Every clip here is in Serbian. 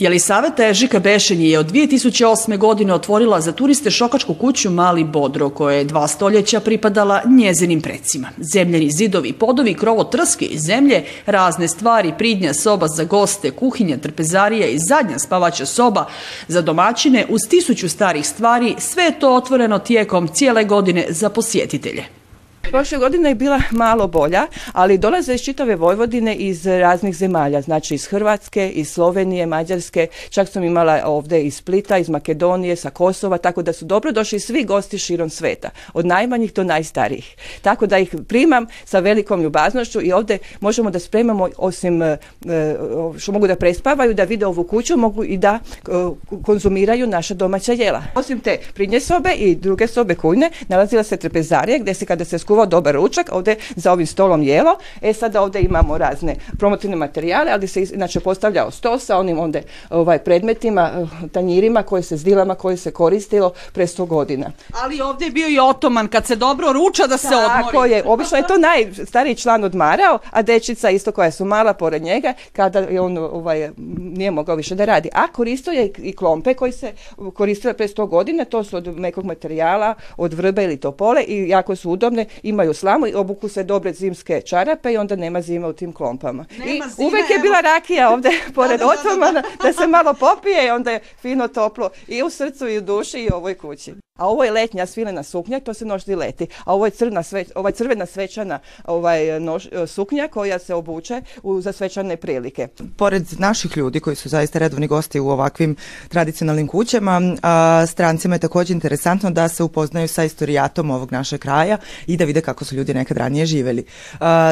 Jelisaveta Ežika Bešenji je od 2008. godine otvorila za turiste šokačku kuću Mali Bodro, koja je dva stoljeća pripadala njezinim precima. Zemljeni zidovi, podovi, krovo trske i zemlje, razne stvari, pridnja soba za goste, kuhinja, trpezarija i zadnja spavača soba za domaćine uz tisuću starih stvari, sve je to otvoreno tijekom cijele godine za posjetitelje. Prošle godine je bila malo bolja, ali dolaze iz čitave Vojvodine iz raznih zemalja, znači iz Hrvatske, iz Slovenije, Mađarske, čak sam imala ovdje iz Splita, iz Makedonije, sa Kosova, tako da su dobro došli svi gosti širom sveta, od najmanjih do najstarijih. Tako da ih primam sa velikom ljubaznošću i ovdje možemo da spremamo, osim e, e, što mogu da prespavaju, da vide ovu kuću, mogu i da e, konzumiraju naša domaća jela. Osim te prinje sobe i druge sobe kujne, nalazila se trepezarija gdje se kada se skuvao dobar ručak, ovdje za ovim stolom jelo. E sada ovdje imamo razne promotivne materijale, ali se inače postavljao sto sa onim onda ovaj, predmetima, eh, tanjirima koje se zdilama koje se koristilo pre sto godina. Ali ovdje je bio i otoman kad se dobro ruča da se odmori. Tako je, obično je to najstariji član odmarao, a dečica isto koja su mala pored njega kada je on ovaj, nije mogao više da radi. A koristio je i klompe koji se koristile pre sto godina, to su od nekog materijala, od vrbe ili topole i jako su udobne imaju slamu i obuku se dobre zimske čarape i onda nema zime u tim klompama. uvijek je bila rakija ovdje pored otomana da se malo popije i onda je fino toplo i u srcu i u duši i u ovoj kući. A ovo je letnja svilena suknja, to se nošti leti. A ovo je crvena svečana ovaj, e, suknja koja se obuče za svečane prilike. Pored naših ljudi koji su zaista redovni gosti u ovakvim tradicionalnim kućama, strancima je također interesantno da se upoznaju sa istorijatom ovog našeg kraja i da vide kako su ljudi nekad ranije živjeli.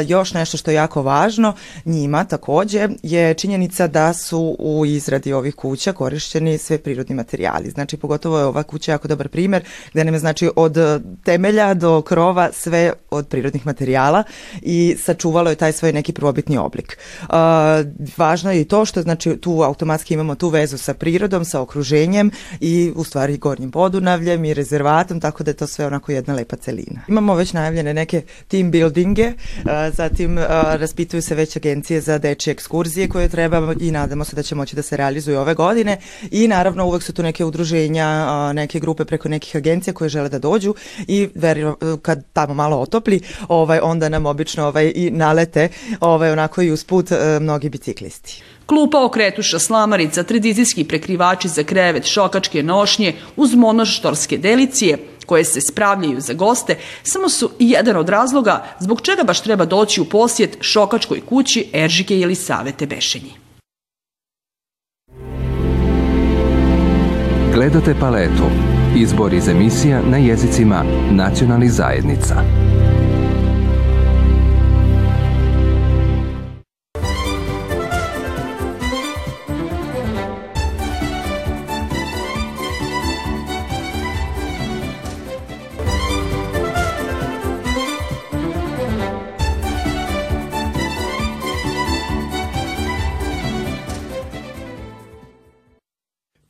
Još nešto što je jako važno njima također je činjenica da su u izradi ovih kuća korišteni sve prirodni materijali. Znači pogotovo je ova kuća jako dobar primjer gdje nam je znači od temelja do krova sve od prirodnih materijala i sačuvalo je taj svoj neki prvobitni oblik. Važno je i to što znači tu automatski imamo tu vezu sa prirodom, sa okruženjem i u stvari gornjim podunavljem i rezervatom, tako da je to sve onako jedna lepa celina. Imamo već na najavljene neke team buildinge, zatim raspituju se već agencije za dečje ekskurzije koje trebamo i nadamo se da će moći da se realizuju ove godine i naravno uvek su tu neke udruženja, neke grupe preko nekih agencija koje žele da dođu i kad tamo malo otopli, ovaj, onda nam obično ovaj, i nalete ovaj, onako i usput e, mnogi biciklisti. Klupa okretuša, slamarica, tradicijski prekrivači za krevet, šokačke nošnje, uz monoštorske delicije – koje se spravljaju za goste, samo su jedan od razloga zbog čega baš treba doći u posjet šokačkoj kući Eržike ili Savete Bešenji. Gledate paletu. Izbor iz emisija na jezicima nacionalnih zajednica.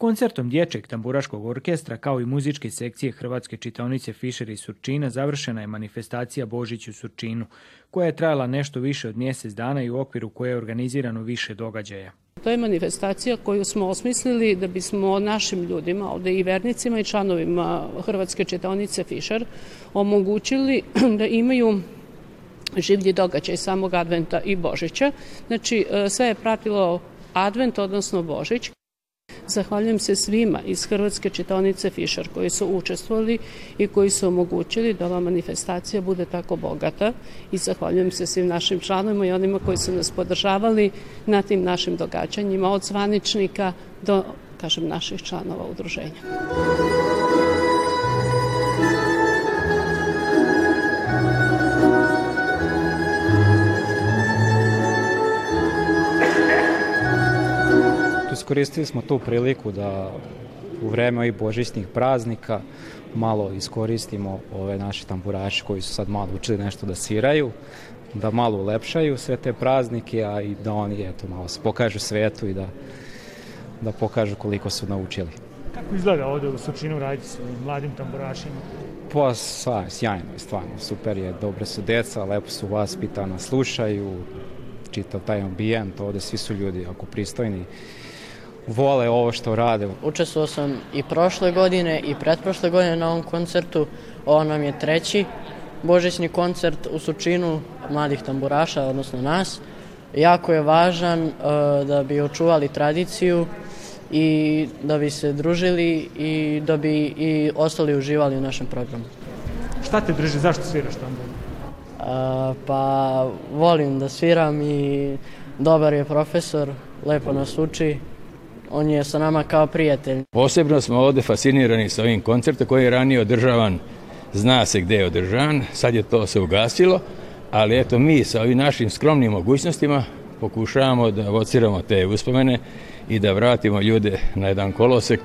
Koncertom dječeg tamburaškog orkestra kao i muzičke sekcije Hrvatske čitaonice Fišer i Surčina završena je manifestacija Božić u Surčinu, koja je trajala nešto više od mjesec dana i u okviru koje je organizirano više događaja. To je manifestacija koju smo osmislili da bismo našim ljudima, ovdje i vernicima i članovima Hrvatske čitaonice Fišer, omogućili da imaju življi događaj samog adventa i Božića. Znači e, sve je pratilo advent, odnosno Božić. Zahvaljujem se svima iz Hrvatske čitonice Fišar koji su učestvovali i koji su omogućili da ova manifestacija bude tako bogata i zahvaljujem se svim našim članovima i onima koji su nas podržavali na tim našim događanjima od zvaničnika do, kažem, naših članova udruženja. Iskoristili smo tu priliku da u vreme ovih božićnih praznika malo iskoristimo ove naše tamburaše koji su sad malo učili nešto da siraju, da malo ulepšaju sve te praznike, a i da oni eto, malo se pokažu svetu i da, da pokažu koliko su naučili. Kako izgleda ovdje u Sočinu raditi sa mladim tamburašima? Pa, sva, sjajno je, stvarno, super je, dobre su deca, lepo su vas pitana, slušaju, čitav taj ambijent, ovdje svi su ljudi ako pristojni vole ovo što rade. Učestvovao sam i prošle godine i pretprošle godine na ovom koncertu. Ovo nam je treći božićni koncert u Sučinu mladih tamburaša, odnosno nas. Jako je važan e, da bi očuvali tradiciju i da bi se družili i da bi i ostali uživali u našem programu. Šta te drži, zašto sviraš e, pa volim da sviram i dobar je profesor, lepo nas uči on je sa nama kao prijatelj. Posebno smo ovdje fascinirani sa ovim koncertom koji je ranije održavan, zna se gdje je održavan, sad je to se ugasilo, ali eto mi sa ovim našim skromnim mogućnostima pokušavamo da vociramo te uspomene i da vratimo ljude na jedan kolosek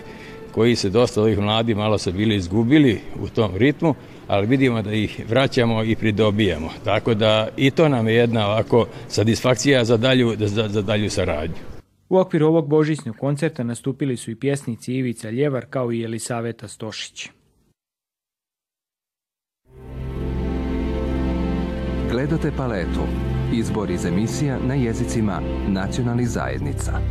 koji se dosta ovih mladi malo se bili izgubili u tom ritmu, ali vidimo da ih vraćamo i pridobijamo. Tako da i to nam je jedna ovako satisfakcija za dalju, za, za dalju saradnju. U okviru ovog božićnog koncerta nastupili su i pjesnici Ivica Ljevar kao i Elisaveta Stošić. Gledate paletu. Izbor iz emisija na jezicima nacionalnih zajednica.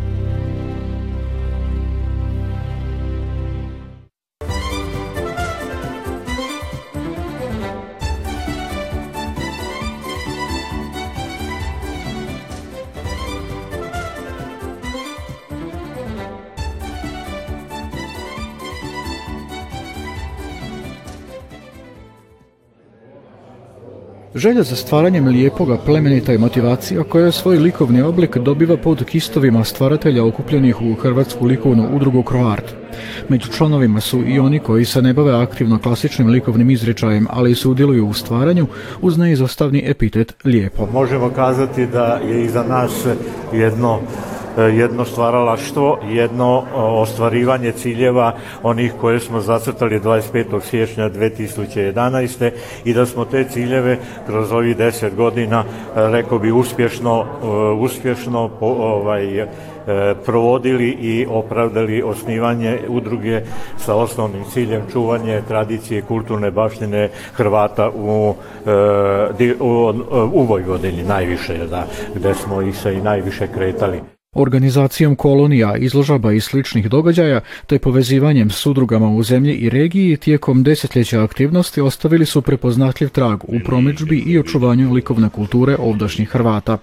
Želja za stvaranjem lijepoga, plemenita je motivacija koja svoj likovni oblik dobiva pod kistovima stvaratelja okupljenih u Hrvatsku likovnu udrugu Croart. Među članovima su i oni koji se ne bave aktivno klasičnim likovnim izričajem, ali sudjeluju u stvaranju uz neizostavni epitet lijepo. Možemo kazati da je iza nas jedno E, jedno stvaralaštvo, jedno e, ostvarivanje ciljeva onih koje smo zacrtali 25. siječnja 2011. i da smo te ciljeve kroz ovih deset godina, e, rekao bi, uspješno, uspješno ovaj, provodili i opravdali osnivanje udruge sa osnovnim ciljem čuvanje tradicije kulturne baštine Hrvata u, u, u najviše, da, gde smo ih se i najviše kretali. Organizacijom kolonija, izložaba i sličnih događaja, te povezivanjem s udrugama u zemlji i regiji tijekom desetljeća aktivnosti ostavili su prepoznatljiv trag u promičbi i očuvanju likovne kulture ovdašnjih Hrvata.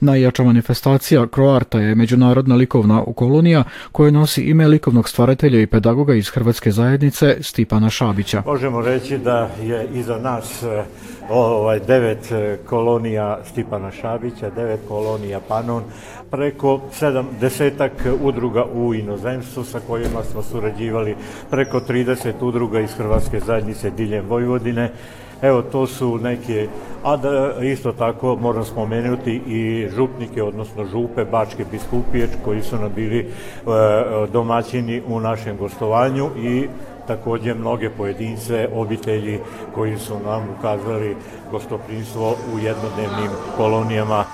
Najjača manifestacija Kroarta je međunarodna likovna kolonija koja nosi ime likovnog stvaratelja i pedagoga iz Hrvatske zajednice Stipana Šabića. Možemo reći da je iza nas ovaj, devet e, kolonija Stipana Šabića, devet kolonija Panon, preko sedam desetak udruga u inozemstvu sa kojima smo surađivali, preko 30 udruga iz Hrvatske zajednice diljem Vojvodine, Evo, to su neke, a da, isto tako moram spomenuti i župnike, odnosno župe Bačke biskupije koji su nam bili e, domaćini u našem gostovanju i također mnoge pojedince, obitelji koji su nam ukazali gostoprinstvo u jednodnevnim kolonijama.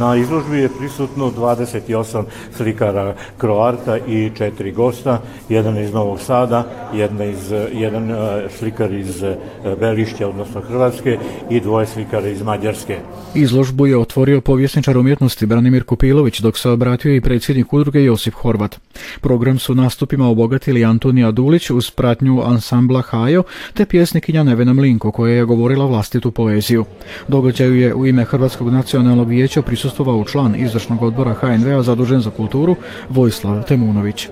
Na izložbi je prisutno 28 slikara Kroarta i četiri gosta, jedan iz Novog Sada, jedna iz, jedan e, slikar iz e, Belišća, odnosno Hrvatske i dvoje slikara iz Mađarske. Izložbu je otvorio povjesničar umjetnosti Branimir Kupilović, dok se obratio i predsjednik udruge Josip Horvat. Program su nastupima obogatili Antonija Dulić uz pratnju ansambla Hajo, te pjesnikinja Nevena Mlinko, koja je govorila vlastitu poeziju. Događaju je u ime Hrvatskog nacionalnog vijeća prisutno prisustovao član izvršnog odbora HNV-a zadužen za kulturu Vojislav Temunović.